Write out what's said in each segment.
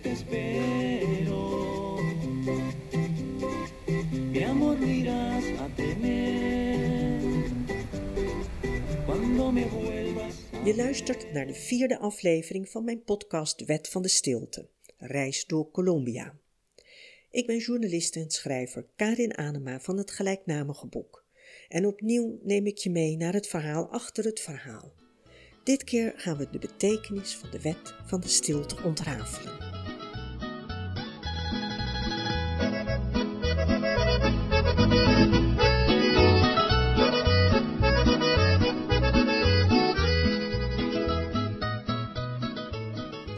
te espero. A tener cuando me vuelvas. Je luistert naar de vierde aflevering van mijn podcast Wet van de Stilte, Reis door Colombia. Ik ben journalist en schrijver Karin Anema van het gelijknamige boek. En opnieuw neem ik je mee naar het verhaal achter het verhaal. Dit keer gaan we de betekenis van de wet van de stilte ontrafelen.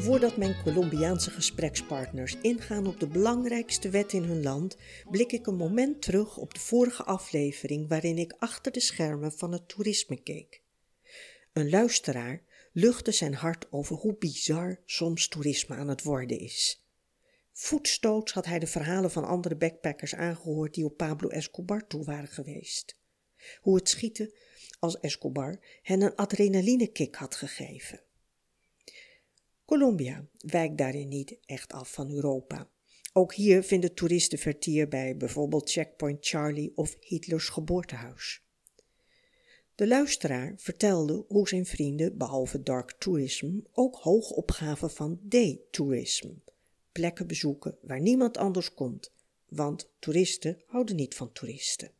Voordat mijn Colombiaanse gesprekspartners ingaan op de belangrijkste wet in hun land, blik ik een moment terug op de vorige aflevering waarin ik achter de schermen van het toerisme keek. Een luisteraar luchtte zijn hart over hoe bizar soms toerisme aan het worden is. Voetstoots had hij de verhalen van andere backpackers aangehoord die op Pablo Escobar toe waren geweest. Hoe het schieten als Escobar hen een adrenalinekick had gegeven. Colombia wijkt daarin niet echt af van Europa. Ook hier vinden toeristen vertier bij bijvoorbeeld Checkpoint Charlie of Hitlers geboortehuis. De luisteraar vertelde hoe zijn vrienden, behalve dark tourism, ook hoog opgaven van day tourism. Plekken bezoeken waar niemand anders komt, want toeristen houden niet van toeristen.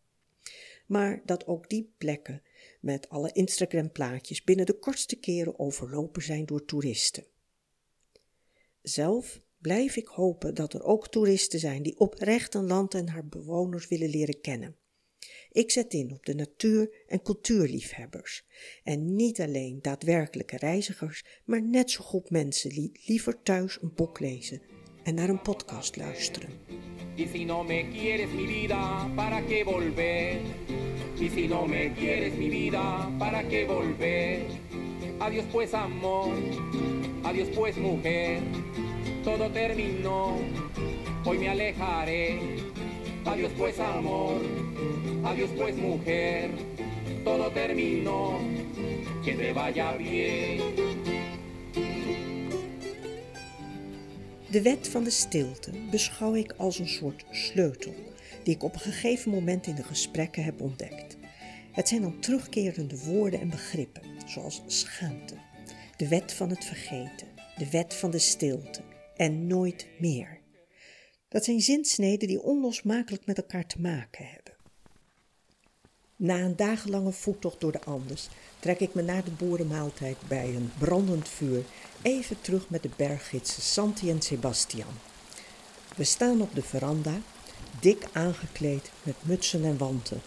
Maar dat ook die plekken met alle Instagram-plaatjes binnen de kortste keren overlopen zijn door toeristen. Zelf blijf ik hopen dat er ook toeristen zijn die oprecht een land en haar bewoners willen leren kennen. Ik zet in op de natuur- en cultuurliefhebbers. En niet alleen daadwerkelijke reizigers, maar net zo goed mensen die liever thuis een boek lezen en naar een podcast luisteren. Adiós pues amor, adiós pues mujer, todo terminó, hoy me alejaré. Adiós pues amor, adiós pues mujer, todo terminó, que te vaya bien. De wet van de stilte beschouw ik als een soort sleutel die ik op een gegeven moment in de gesprekken heb ontdekt. Het zijn dan terugkerende woorden en begrippen, zoals schaamte, de wet van het vergeten, de wet van de stilte en nooit meer. Dat zijn zinsneden die onlosmakelijk met elkaar te maken hebben. Na een dagenlange voettocht door de Andes trek ik me na de boerenmaaltijd bij een brandend vuur even terug met de berggidsen Santi en Sebastian. We staan op de veranda, dik aangekleed met mutsen en wanten,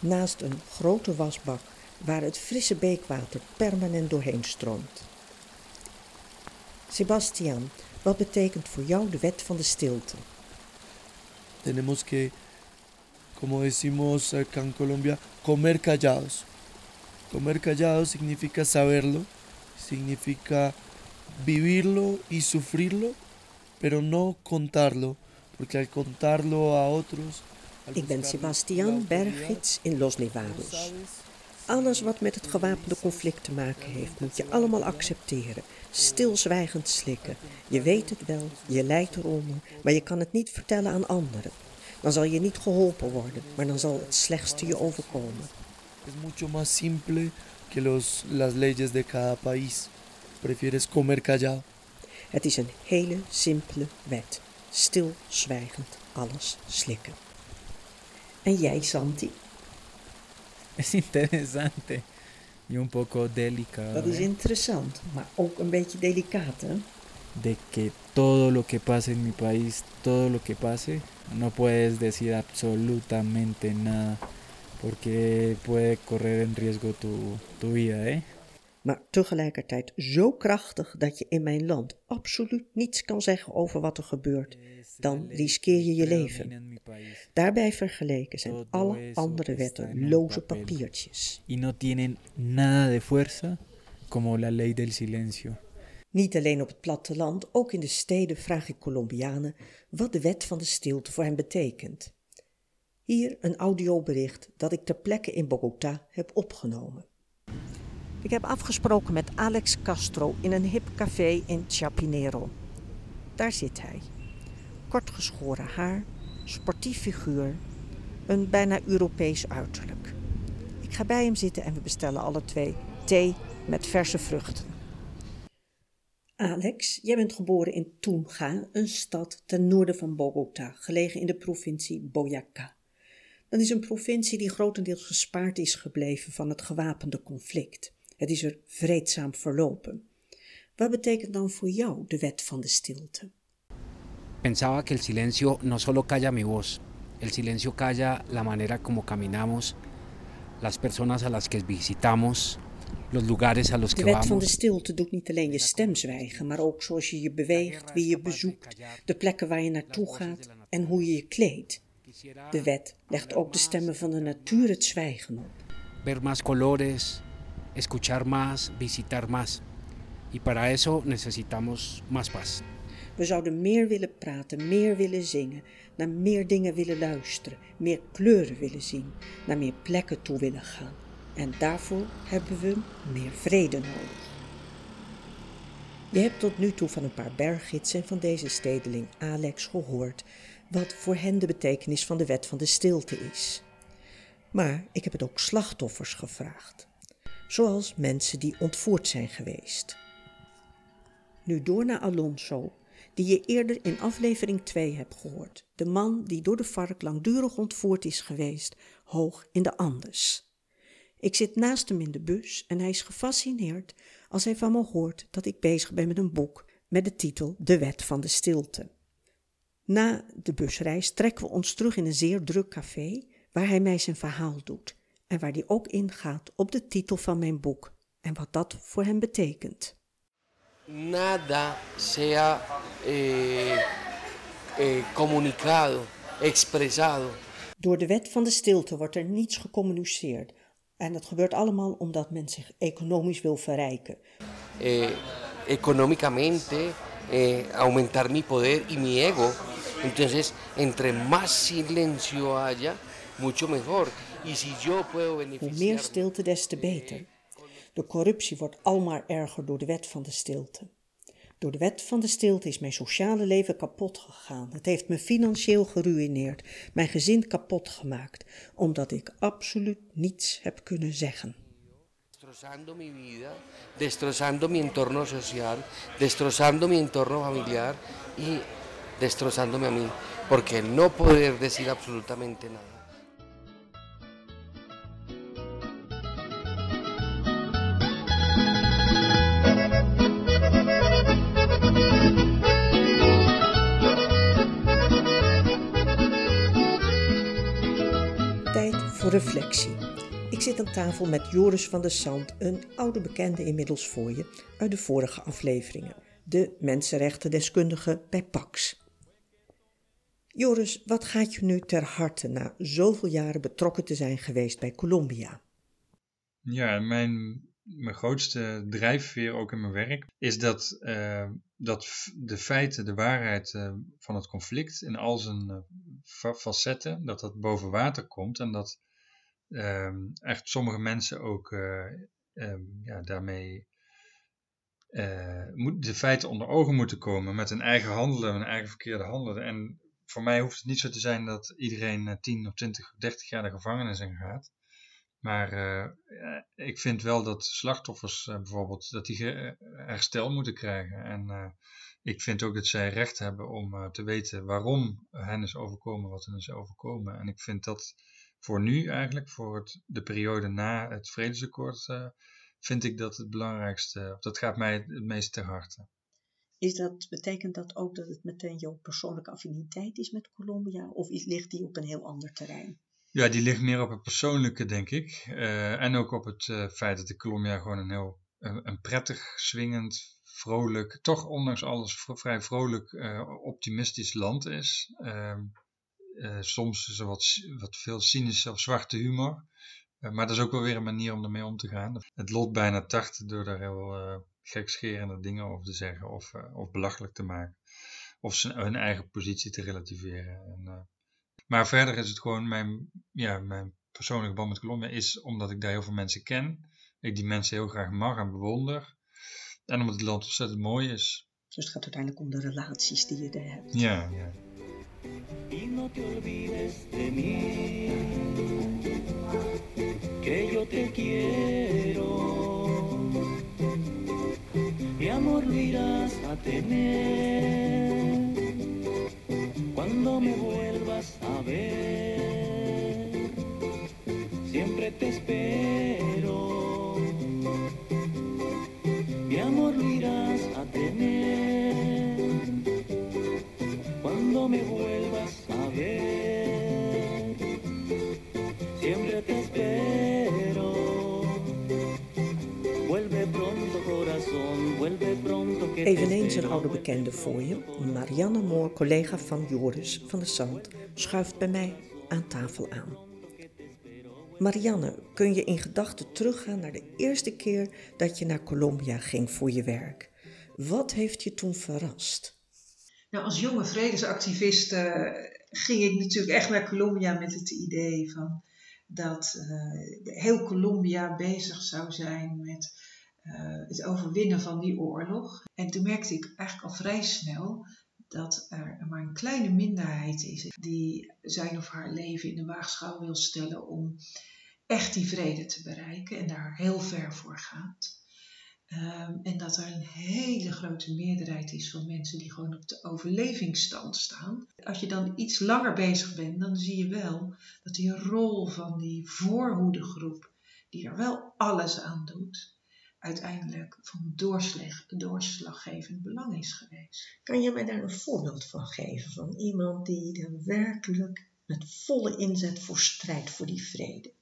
naast een grote wasbak waar het frisse beekwater permanent doorheen stroomt. Sebastian, wat betekent voor jou de wet van de stilte? tenemos que, como decimos acá en Colombia, comer callados. Comer callados significa saberlo, significa vivirlo y sufrirlo, pero no contarlo, porque al contarlo a otros... Ik ben Sebastian, berggids in Los Nevados. Alles wat met het gewapende conflict te maken heeft, moet je allemaal accepteren. Stilzwijgend slikken. Je weet het wel, je lijdt eronder, maar je kan het niet vertellen aan anderen. Dan zal je niet geholpen worden, maar dan zal het slechtste je overkomen. Es mucho más simple que los, las leyes de cada país. Prefieres comer callado. Het is een hele simpele wet. Stilzwijgend alles slikken. En jij, Santi? Es interesante y un poco delicado. Dat is ¿eh? interessant, maar ook een beetje delicaat, hè? De que todo lo que pase en mi país, todo lo que pase, no puedes decir absolutamente nada porque puede correr en riesgo tu, tu vida, ¿eh? Maar tegelijkertijd zo krachtig dat je in mijn land absoluut niets kan zeggen over wat er gebeurt. Dan riskeer je je leven. Daarbij vergeleken zijn alle andere wetten loze papiertjes. Y no tienen nada de fuerza como la ley del silencio. Niet alleen op het platteland, ook in de steden vraag ik Colombianen wat de wet van de stilte voor hen betekent. Hier een audiobericht dat ik ter plekke in Bogota heb opgenomen. Ik heb afgesproken met Alex Castro in een hip café in Chapinero. Daar zit hij. Kort geschoren haar, sportief figuur, een bijna Europees uiterlijk. Ik ga bij hem zitten en we bestellen alle twee thee met verse vruchten. Alex, jij bent geboren in Tunja, een stad ten noorden van Bogota, gelegen in de provincie Boyacá. Dat is een provincie die grotendeels gespaard is gebleven van het gewapende conflict. Het is er vreedzaam verlopen. Wat betekent dan voor jou de wet van de stilte? Pensaba que el silencio no solo calla mi voz, el silencio calla la manera como caminamos, las personas a las que visitamos, los lugares a los De que wet van de vamos. stilte doet niet alleen je stem zwijgen, maar ook zoals je je beweegt, wie je bezoekt, de plekken waar je naartoe gaat en hoe je je kleedt. De wet legt ook de stemmen van de natuur het zwijgen op. Ver más colores, escuchar más, visitar más. Y para eso necesitamos más paz. We zouden meer willen praten, meer willen zingen, naar meer dingen willen luisteren, meer kleuren willen zien, naar meer plekken toe willen gaan. En daarvoor hebben we meer vrede nodig. Je hebt tot nu toe van een paar berggidsen en van deze stedeling Alex gehoord wat voor hen de betekenis van de wet van de stilte is. Maar ik heb het ook slachtoffers gevraagd, zoals mensen die ontvoerd zijn geweest. Nu door naar Alonso, die je eerder in aflevering 2 hebt gehoord. De man die door de vark langdurig ontvoerd is geweest, hoog in de Andes. Ik zit naast hem in de bus en hij is gefascineerd als hij van me hoort dat ik bezig ben met een boek met de titel De Wet van de Stilte. Na de busreis trekken we ons terug in een zeer druk café waar hij mij zijn verhaal doet en waar hij ook ingaat op de titel van mijn boek en wat dat voor hem betekent. nada sea eh, eh, comunicado, expresado. Door de wet van de stilte wordt er niets gecommuniceerd. En dat gebeurt allemaal omdat men zich economisch wil verrijken. eh, económicamente, eh, aumentar mi poder y mi ego. Entonces, entre más silencio haya, mucho mejor. Hoe meer stilte, des te beter. De corruptie wordt almaar erger door de wet van de stilte. Door de wet van de stilte is mijn sociale leven kapot gegaan. Het heeft me financieel geruïneerd, mijn gezin kapot gemaakt, omdat ik absoluut niets heb kunnen zeggen. destrozando mi vida, destrozando mi entorno social, destrozando mi entorno familiar y destrozándome a mí, porque no poder decir absolutamente nada. Reflectie. Ik zit aan tafel met Joris van der Sand, een oude bekende inmiddels voor je uit de vorige afleveringen. De mensenrechtendeskundige bij Pax. Joris, wat gaat je nu ter harte na zoveel jaren betrokken te zijn geweest bij Colombia? Ja, mijn, mijn grootste drijfveer ook in mijn werk is dat, eh, dat de feiten, de waarheid eh, van het conflict in al zijn eh, fa- facetten, dat dat boven water komt en dat ehm, echt sommige mensen ook eh, ehm, ja, daarmee eh, de feiten onder ogen moeten komen met hun eigen handelen, hun eigen verkeerde handelen. En voor mij hoeft het niet zo te zijn dat iedereen eh, 10 of 20 of 30 jaar de gevangenis in gaat. Maar eh, eh, ik vind wel dat slachtoffers eh, bijvoorbeeld, dat die eh, herstel moeten krijgen. En eh, ik vind ook dat zij recht hebben om eh, te weten waarom hen is overkomen wat hen is overkomen. En ik vind dat voor nu eigenlijk, voor het, de periode na het vredesakkoord, eh, vind ik dat het belangrijkste, of dat gaat mij het meest ter harte. Is dat, betekent dat ook dat het meteen jouw persoonlijke affiniteit is met Colombia of ligt die op een heel ander terrein? Ja, die ligt meer op het persoonlijke, denk ik. Eh, en ook op het eh, feit dat de Colombia gewoon een heel een, een prettig, swingend, vrolijk, toch ondanks alles vrij vrolijk, optimistisch land is. Eh, soms is er wat, wat veel cynische of zwarte humor. Eh, maar dat is ook wel weer een manier om ermee om te gaan. Het lot bijna tarten door daar heel eh gekscherende dingen over te zeggen of, of belachelijk te maken. Of zijn, hun eigen positie te relativeren. En, maar verder is het gewoon mijn, ja, mijn persoonlijke band met Colombia is omdat ik daar heel veel mensen ken. Ik die mensen heel graag mag en bewonder. En omdat het land ontzettend mooi is. Dus het gaat uiteindelijk om de relaties die je er hebt. Ja, ja. Y no te olvides de mí, que yo te quiero. Mi amor lo irás a tener cuando me vuelvas a ver. Siempre te espero. Bekende voor je, Marianne Moor, collega van Joris van de Zand, schuift bij mij aan tafel aan. Marianne, kun je in gedachten teruggaan naar de eerste keer dat je naar Colombia ging voor je werk? Wat heeft je toen verrast? Nou, als jonge vredesactivist eh, ging ik natuurlijk echt naar Colombia met het idee van dat eh, heel Colombia bezig zou zijn met het overwinnen van die oorlog. En toen merkte ik eigenlijk al vrij snel dat er maar een kleine minderheid is die zijn of haar leven in de waagschaal wil stellen om echt die vrede te bereiken en daar heel ver voor gaat. Ehm, en dat er een hele grote meerderheid is van mensen die gewoon op de overlevingsstand staan. Als je dan iets langer bezig bent, dan zie je wel dat die rol van die voorhoedegroep, die er wel alles aan doet, uiteindelijk van doorslag, doorslaggevend belang is geweest. Kan je mij daar een voorbeeld van geven? Van iemand die er werkelijk met volle inzet voor strijdt voor die vrede?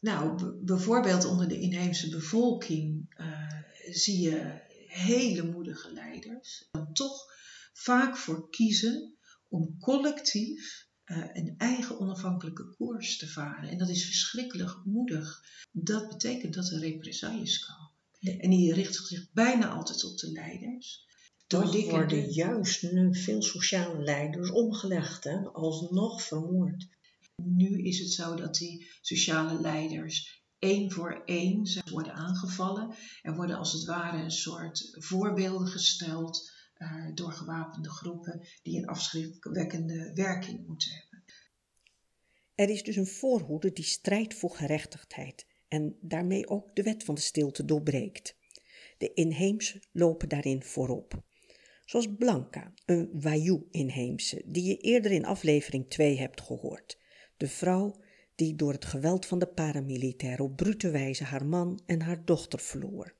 Nou, bijvoorbeeld onder de inheemse bevolking eh, zie je hele moedige leiders dan toch vaak voor kiezen om collectief eh, een eigen onafhankelijke koers te varen. En dat is verschrikkelijk moedig. Dat betekent dat er represailles komen. En die richten zich bijna altijd op de leiders. Toch Doordikken worden de- juist nu veel sociale leiders omgelegd, hè? alsnog vermoord. Nu is het zo dat die sociale leiders één voor één worden aangevallen. Er worden als het ware een soort voorbeelden gesteld door gewapende groepen die een afschrikwekkende werking moeten hebben. Er is dus een voorhoede die strijdt voor gerechtigheid en daarmee ook de wet van de stilte doorbreekt. De inheemse lopen daarin voorop. Zoals Blanca, een Wayuu-inheemse, die je eerder in aflevering 2 hebt gehoord. De vrouw die door het geweld van de paramilitairen op brute wijze haar man en haar dochter verloor.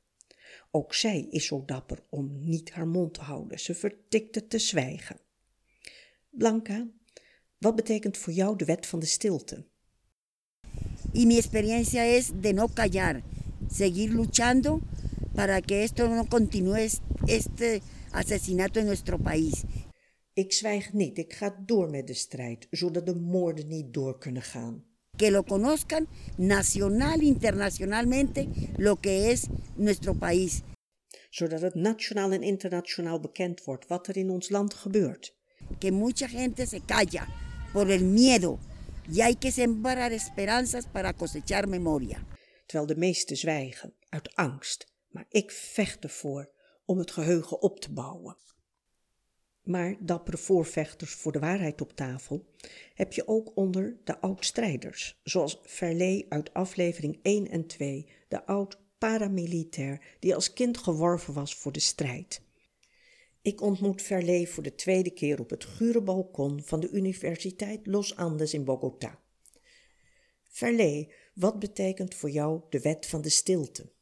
Ook zij is zo dapper om niet haar mond te houden, ze vertikte te zwijgen. Blanca, wat betekent voor jou de wet van de stilte? Y mi experiencia es de no callar, seguir luchando para que esto no continúe es- este asesinato en nuestro país. Ik zwijg niet, ik ga door met de strijd, zodat de moorden niet door kunnen gaan. Que lo conozcan nacional, internacionalmente, lo que es nuestro país. Zodat het nationaal en internationaal bekend wordt wat er in ons land gebeurt. Que mucha gente se calla por el miedo y hay que sembrar esperanzas para cosechar memoria. Terwijl de meesten zwijgen, uit angst. Maar ik vecht ervoor om het geheugen op te bouwen. Maar dappere voorvechters voor de waarheid op tafel heb je ook onder de oud-strijders, zoals Verlee uit aflevering 1 en 2, de oud-paramilitair die als kind geworven was voor de strijd. Ik ontmoet Verlee voor de tweede keer op het gure balkon van de Universiteit Los Andes in Bogota. Verlee, wat betekent voor jou de wet van de stilte?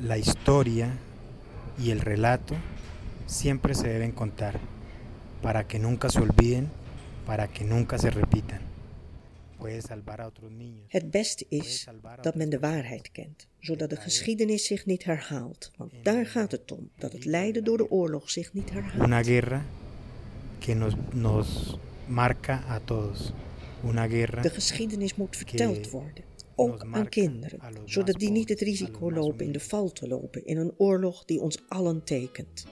La historia y el relato siempre se deben contar, para que nunca se olviden, para que nunca se repitan. Het beste is dat men de waarheid kent, zodat de geschiedenis zich niet herhaalt. Want daar gaat het om, dat het lijden door de oorlog zich niet herhaalt. Una guerra que nos, nos marca a todos. Una guerra De geschiedenis moet verteld worden, ook aan kinderen, zodat die niet het risico lopen in de val te lopen in een oorlog die ons allen tekent.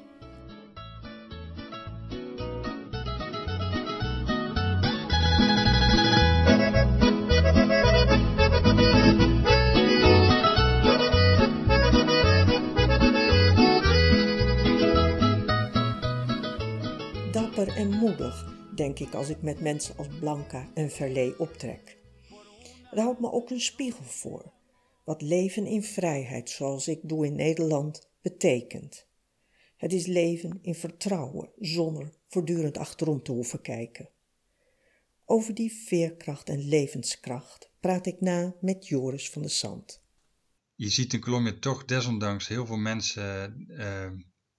Dapper en moedig, denk ik als ik met mensen als Blanca en Verlee optrek. Het houdt me ook een spiegel voor, wat leven in vrijheid, zoals ik doe in Nederland, betekent. Het is leven in vertrouwen, zonder voortdurend achterom te hoeven kijken. Over die veerkracht en levenskracht praat ik na met Joris van de Zand. Je ziet in Colombia toch desondanks heel veel mensen uh,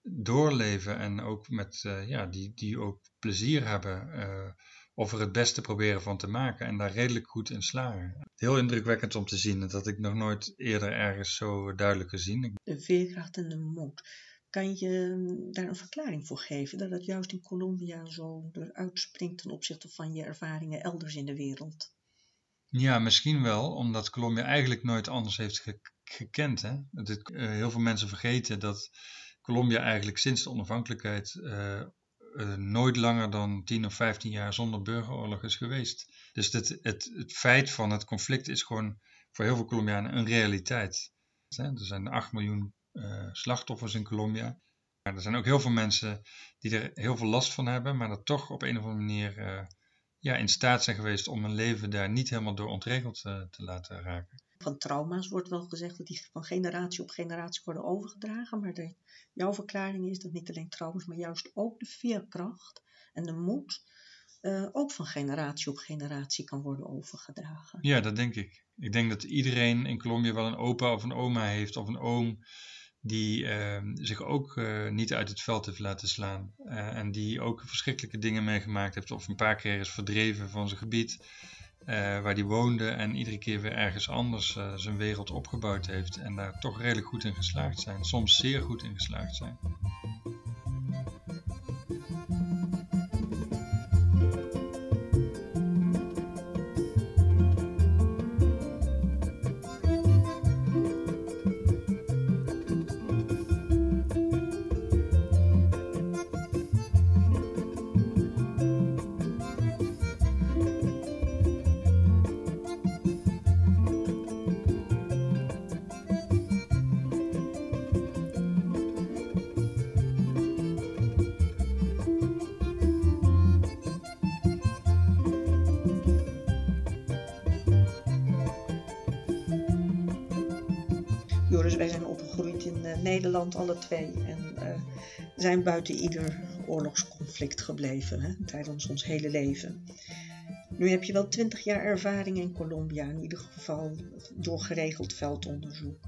doorleven en ook met, uh, ja, die, die ook plezier hebben uh, of er het beste proberen van te maken en daar redelijk goed in slagen. Heel indrukwekkend om te zien, dat ik nog nooit eerder ergens zo duidelijk gezien. De veerkracht en de moed. Kan je mm, daar een verklaring voor geven dat het juist in Colombia zo eruit springt ten opzichte van je ervaringen elders in de wereld? Ja, misschien wel, omdat Colombia eigenlijk nooit anders heeft gekend. Hè? Dat, uh, heel veel mensen vergeten dat Colombia eigenlijk sinds de onafhankelijkheid uh, uh, nooit langer dan 10 of 15 jaar zonder burgeroorlog is geweest. Dus het, het, het feit van het conflict is gewoon voor heel veel Colombianen een realiteit. Er zijn 8 miljoen uh, slachtoffers in Colombia. Maar er zijn ook heel veel mensen die er heel veel last van hebben, maar dat toch op een of andere manier ja, in staat zijn geweest om hun leven daar niet helemaal door ontregeld te laten raken. Van trauma's wordt wel gezegd dat die van generatie op generatie worden overgedragen, maar de, jouw verklaring is dat niet alleen trauma's, maar juist ook de veerkracht en de moed uh, ook van generatie op generatie kan worden overgedragen. Ja, dat denk ik. Ik denk dat iedereen in Colombia wel een opa of een oma heeft of een oom die uh, zich ook uh, niet uit het veld heeft laten slaan. Uh, en die ook verschrikkelijke dingen meegemaakt heeft of een paar keer is verdreven van zijn gebied waar die woonde en iedere keer weer ergens anders zijn wereld opgebouwd heeft en daar toch redelijk goed in geslaagd zijn, soms zeer goed in geslaagd zijn. Buiten ieder oorlogsconflict gebleven hè, tijdens ons hele leven. Nu heb je wel twintig jaar ervaring in Colombia, in ieder geval door geregeld veldonderzoek.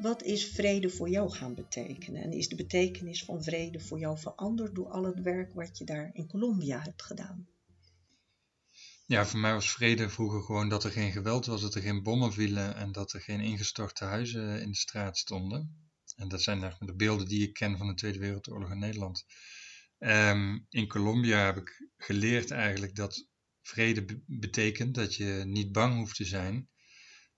Wat is vrede voor jou gaan betekenen? En is de betekenis van vrede voor jou veranderd door al het werk wat je daar in Colombia hebt gedaan? Ja, voor mij was vrede vroeger gewoon dat er geen geweld was, dat er geen bommen vielen en dat er geen ingestorte huizen in de straat stonden. En dat zijn de beelden die ik ken van de Tweede Wereldoorlog in Nederland. Um, in Colombia heb ik geleerd eigenlijk dat vrede be betekent dat je niet bang hoeft te zijn.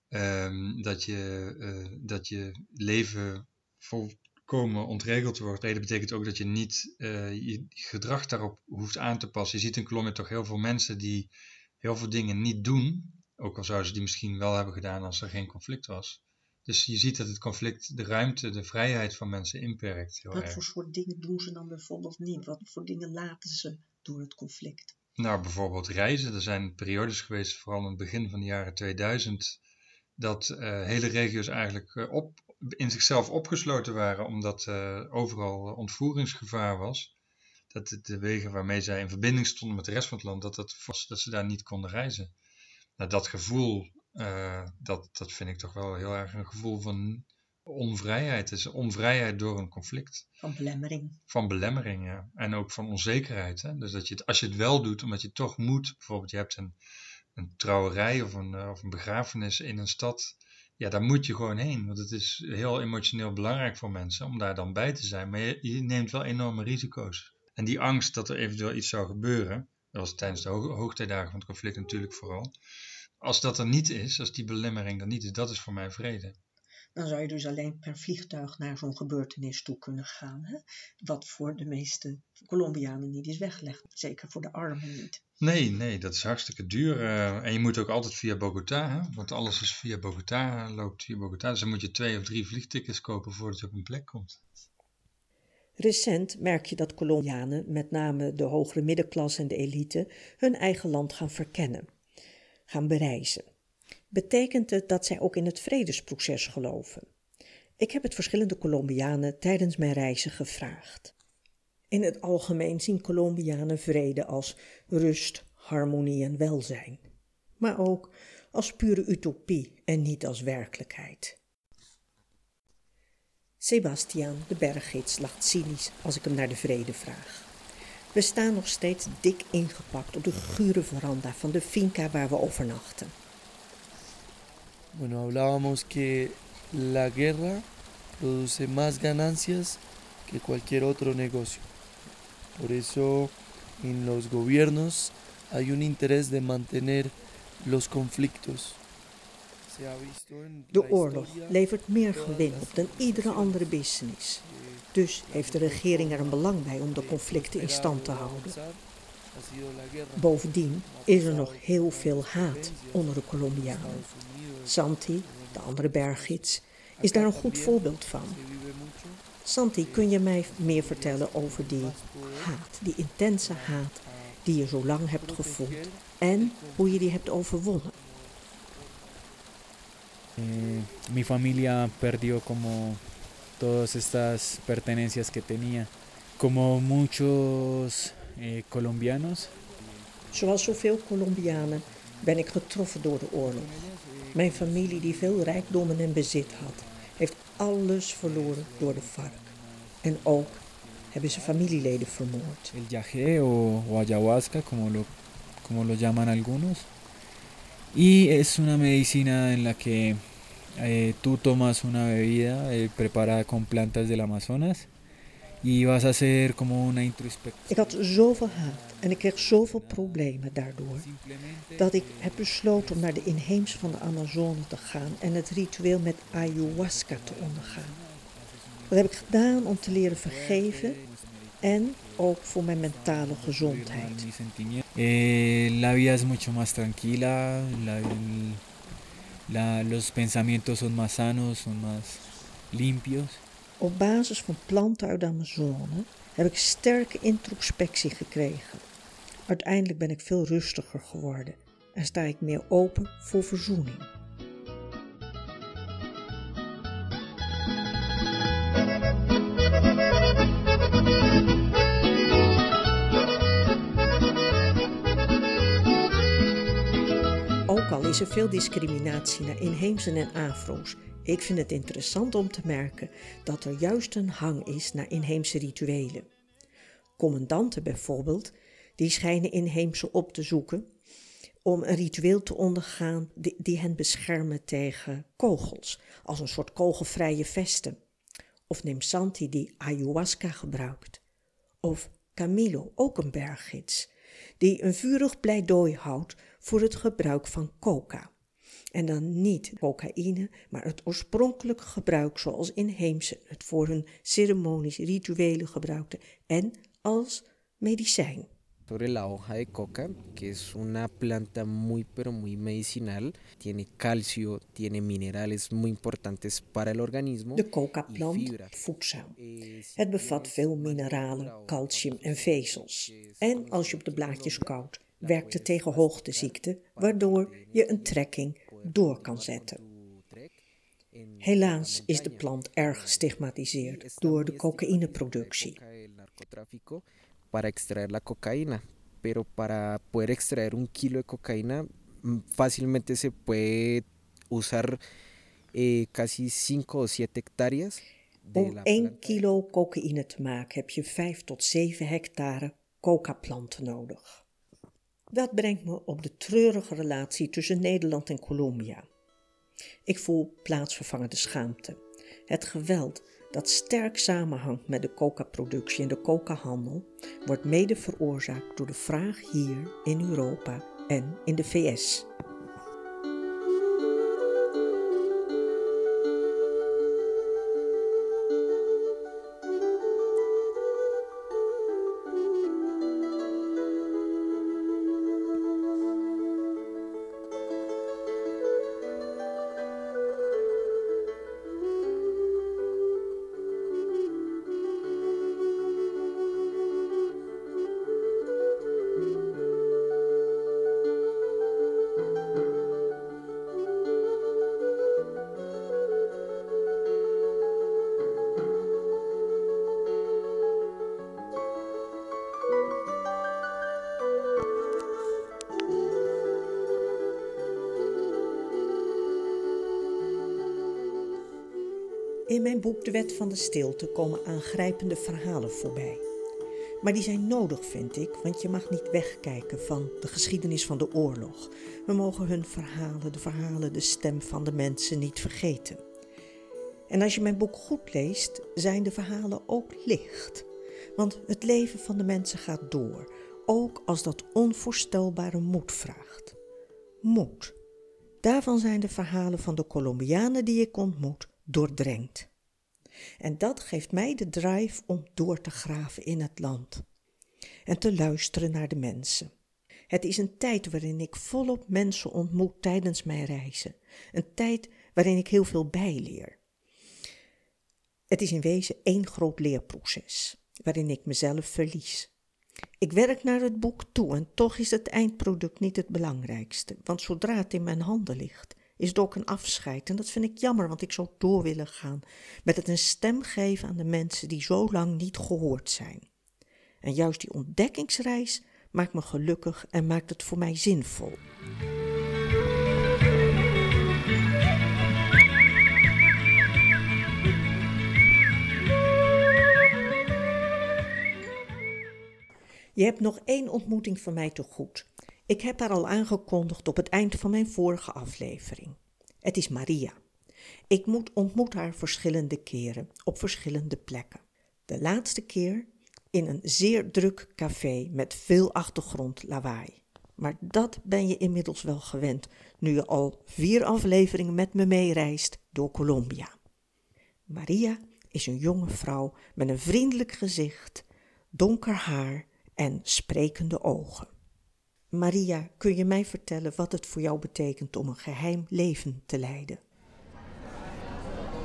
Um, dat, je, uh, dat je leven volkomen ontregeld wordt. Vrede betekent ook dat je niet uh, je gedrag daarop hoeft aan te passen. Je ziet in Colombia toch heel veel mensen die heel veel dingen niet doen, ook al zouden ze die misschien wel hebben gedaan als er geen conflict was. Dus je ziet dat het conflict de ruimte, de vrijheid van mensen inperkt. Heel Wat erg. voor soort dingen doen ze dan bijvoorbeeld niet? Wat voor dingen laten ze door het conflict? Nou, bijvoorbeeld reizen. Er zijn periodes geweest, vooral in het begin van de jaren 2000, dat uh, hele regio's eigenlijk uh, op, in zichzelf opgesloten waren, omdat uh, overal ontvoeringsgevaar was dat de wegen waarmee zij in verbinding stonden met de rest van het land, dat, dat, dat ze daar niet konden reizen. Nou, dat gevoel, uh, dat, dat vind ik toch wel heel erg een gevoel van onvrijheid. Het is onvrijheid door een conflict. Van belemmering. Van belemmering, ja. En ook van onzekerheid. Hè? Dus dat je het, als je het wel doet, omdat je toch moet, bijvoorbeeld je hebt een, een trouwerij of een, uh, of een begrafenis in een stad, ja, daar moet je gewoon heen. Want het is heel emotioneel belangrijk voor mensen om daar dan bij te zijn. Maar je, je neemt wel enorme risico's. En die angst dat er eventueel iets zou gebeuren, dat was tijdens de ho hoogtijdagen van het conflict natuurlijk vooral. Als dat er niet is, als die belemmering er niet is, dat is voor mij vrede. Dan zou je dus alleen per vliegtuig naar zo'n gebeurtenis toe kunnen gaan. Hè? Wat voor de meeste Colombianen niet is weggelegd. Zeker voor de armen niet. Nee, nee, dat is hartstikke duur. Uh, en je moet ook altijd via Bogota, hè? want alles is via Bogota, loopt via Bogota. Dus dan moet je twee of drie vliegtickets kopen voordat je op een plek komt. Recent merk je dat Colombianen, met name de hogere middenklasse en de elite, hun eigen land gaan verkennen, gaan bereizen. Betekent het dat zij ook in het vredesproces geloven? Ik heb het verschillende Colombianen tijdens mijn reizen gevraagd. In het algemeen zien Colombianen vrede als rust, harmonie en welzijn, maar ook als pure utopie en niet als werkelijkheid. Sebastian, de berggids, lacht cynisch als ik hem naar de vrede vraag. We staan nog steeds dik ingepakt op de gure veranda van de finca waar we overnachten. Bueno, hablábamos que la guerra produce más ganancias que cualquier otro negocio. Por eso en los gobiernos hay un interés de mantener los conflictos. De oorlog levert meer gewin op dan iedere andere business. Dus heeft de regering er een belang bij om de conflicten in stand te houden. Bovendien is er nog heel veel haat onder de Colombianen. Santi, de andere berggids, is daar een goed voorbeeld van. Santi, kun je mij meer vertellen over die haat, die intense haat die je zo lang hebt gevoeld en hoe je die hebt overwonnen? Eh, mi familia perdió como todas estas pertenencias que tenía. Como muchos eh, colombianos. Zoals zoveel Colombianen ben ik getroffen door de oorlog. Mijn familie, die veel rijkdommen en bezit had, heeft alles verloren door de vark. En ook hebben ze familieleden vermoord. El yagé o, o ayahuasca, como lo, como lo llaman algunos. Y es una medicina en la que eh, tú tomas una bebida eh, preparada con plantas del Amazonas y vas a hacer como una introspección. Ik had zoveel haat en ik kreeg zoveel problemen daardoor dat ik heb besloten om naar de inheems van de Amazone te gaan en het ritueel met ayahuasca te ondergaan. Dat heb ik gedaan om te leren vergeven en ook voor mijn mentale gezondheid. Eh, la vida es mucho más tranquila, la, la, los pensamientos son más sanos, son más limpios. Op basis van planten uit de Amazone heb ik sterke introspectie gekregen. Uiteindelijk ben ik veel rustiger geworden en sta ik meer open voor verzoening. Is er veel discriminatie naar inheemsen en afro's, ik vind het interessant om te merken dat er juist een hang is naar inheemse rituelen. Commandanten bijvoorbeeld, die schijnen inheemse op te zoeken om een ritueel te ondergaan die, hen beschermen tegen kogels, als een soort kogelvrije vesten. Of neem Santi die ayahuasca gebruikt. Of Camilo, ook een berggids, die een vurig pleidooi houdt voor het gebruik van coca. En dan niet cocaïne, maar het oorspronkelijke gebruik zoals inheemse het voor hun ceremonies, rituelen gebruikten en als medicijn. sobre la hoja de coca, que es una planta muy pero muy medicinal, tiene calcio, tiene minerales muy importantes para el organismo. De coca-plant voedzaam. Het bevat veel mineralen, calcium en vezels. En als je op de blaadjes koudt, werkt het tegen hoogteziekte, waardoor je een trekking door kan zetten. Helaas is de plant erg gestigmatiseerd door de cocaïneproductie. para extraer la cocaína, pero para poder extraer un kilo de cocaína fácilmente se puede usar eh, casi 5 o 7 hectáreas. Om 1 kilo cocaïne te maken heb je 5 tot 7 hectare coca-planten nodig. Dat brengt me op de treurige relatie tussen Nederland en Colombia. Ik voel plaatsvervangende schaamte. Het geweld dat sterk samenhangt met de coca-productie en de coca-handel, wordt mede veroorzaakt door de vraag hier in Europa en in de VS. In mijn boek De Wet van de Stilte komen aangrijpende verhalen voorbij. Maar die zijn nodig, vind ik, want je mag niet wegkijken van de geschiedenis van de oorlog. We mogen hun verhalen, de verhalen, de stem van de mensen niet vergeten. En als je mijn boek goed leest, zijn de verhalen ook licht. Want het leven van de mensen gaat door, ook als dat onvoorstelbare moed vraagt. Moed. Daarvan zijn de verhalen van de Colombianen die ik ontmoet doordrenkt. En dat geeft mij de drive om door te graven in het land en te luisteren naar de mensen. Het is een tijd waarin ik volop mensen ontmoet tijdens mijn reizen. Een tijd waarin ik heel veel bijleer. Het is in wezen één groot leerproces, waarin ik mezelf verlies. Ik werk naar het boek toe en toch is het eindproduct niet het belangrijkste, want zodra het in mijn handen ligt, is het ook een afscheid. En dat vind ik jammer, want ik zou door willen gaan met het een stem geven aan de mensen die zo lang niet gehoord zijn. En juist die ontdekkingsreis maakt me gelukkig en maakt het voor mij zinvol. Je hebt nog één ontmoeting van mij te goed. Ik heb haar al aangekondigd op het eind van mijn vorige aflevering. Het is Maria. Ik moet ontmoet haar verschillende keren op verschillende plekken. De laatste keer in een zeer druk café met veel achtergrondlawaai. Maar dat ben je inmiddels wel gewend nu je al vier afleveringen met me meereist door Colombia. Maria is een jonge vrouw met een vriendelijk gezicht, donker haar en sprekende ogen. Maria, kun je mij vertellen wat het voor jou betekent om een geheim leven te leiden?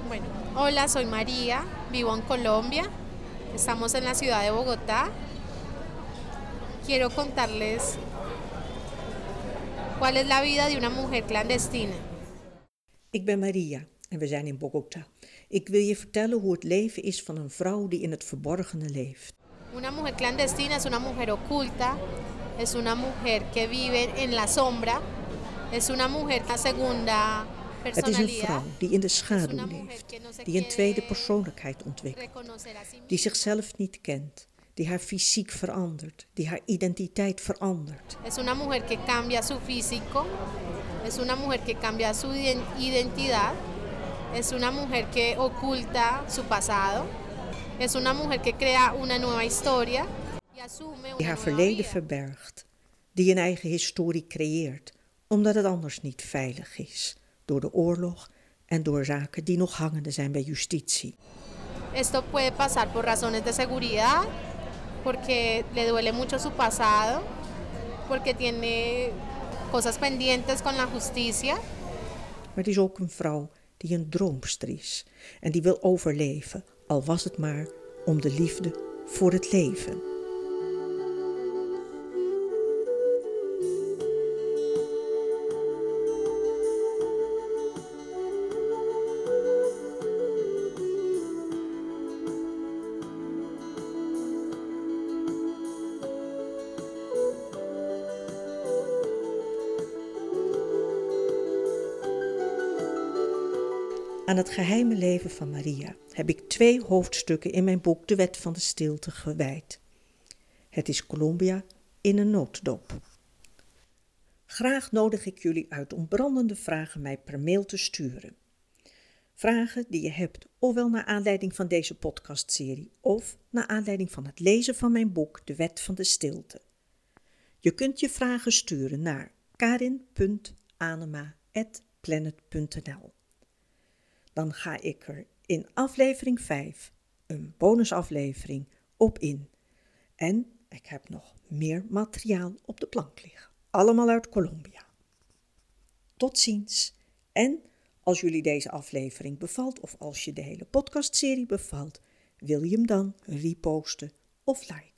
Bueno, hola, soy María, vivo en Colombia. Estamos en la ciudad de Bogotá. Quiero contarles cuál es la vida de una mujer clandestina. Ik ben Maria en we zijn in Bogota. Ik wil je vertellen hoe het leven is van een vrouw die in het verborgene leeft. Una mujer clandestina es una mujer oculta, es una mujer que vive en la sombra, es una mujer la segunda Het is een vrouw die in de schaduw leeft, die een tweede persoonlijkheid ontwikkelt, die zichzelf niet kent, die haar fysiek verandert, die haar identiteit verandert. Es una mujer que cambia su físico, es una mujer que cambia su identidad, es una mujer que oculta su pasado, es una mujer que crea una nueva historia Die haar verleden verbergt, die een eigen historie creëert, omdat het anders niet veilig is door de oorlog en door zaken die nog hangende zijn bij justitie. Esto puede pasar por razones de seguridad, porque le duele mucho su pasado, porque tiene cosas pendientes con la justicia. Maar het is ook een vrouw die een droomster is en die wil overleven, al was het maar om de liefde voor het leven. Aan het geheime leven van Maria heb ik twee hoofdstukken in mijn boek De Wet van de Stilte gewijd. Het is Colombia in een nooddop. Graag nodig ik jullie uit om brandende vragen mij per mail te sturen. Vragen die je hebt, ofwel naar aanleiding van deze podcastserie, of naar aanleiding van het lezen van mijn boek De Wet van de Stilte. Je kunt je vragen sturen naar karin.anema.planet.nl dan ga ik er in aflevering 5, een bonusaflevering, op in. En ik heb nog meer materiaal op de plank liggen. Allemaal uit Colombia. Tot ziens. En als jullie deze aflevering bevalt of als je de hele podcastserie bevalt, wil je hem dan reposten of liken.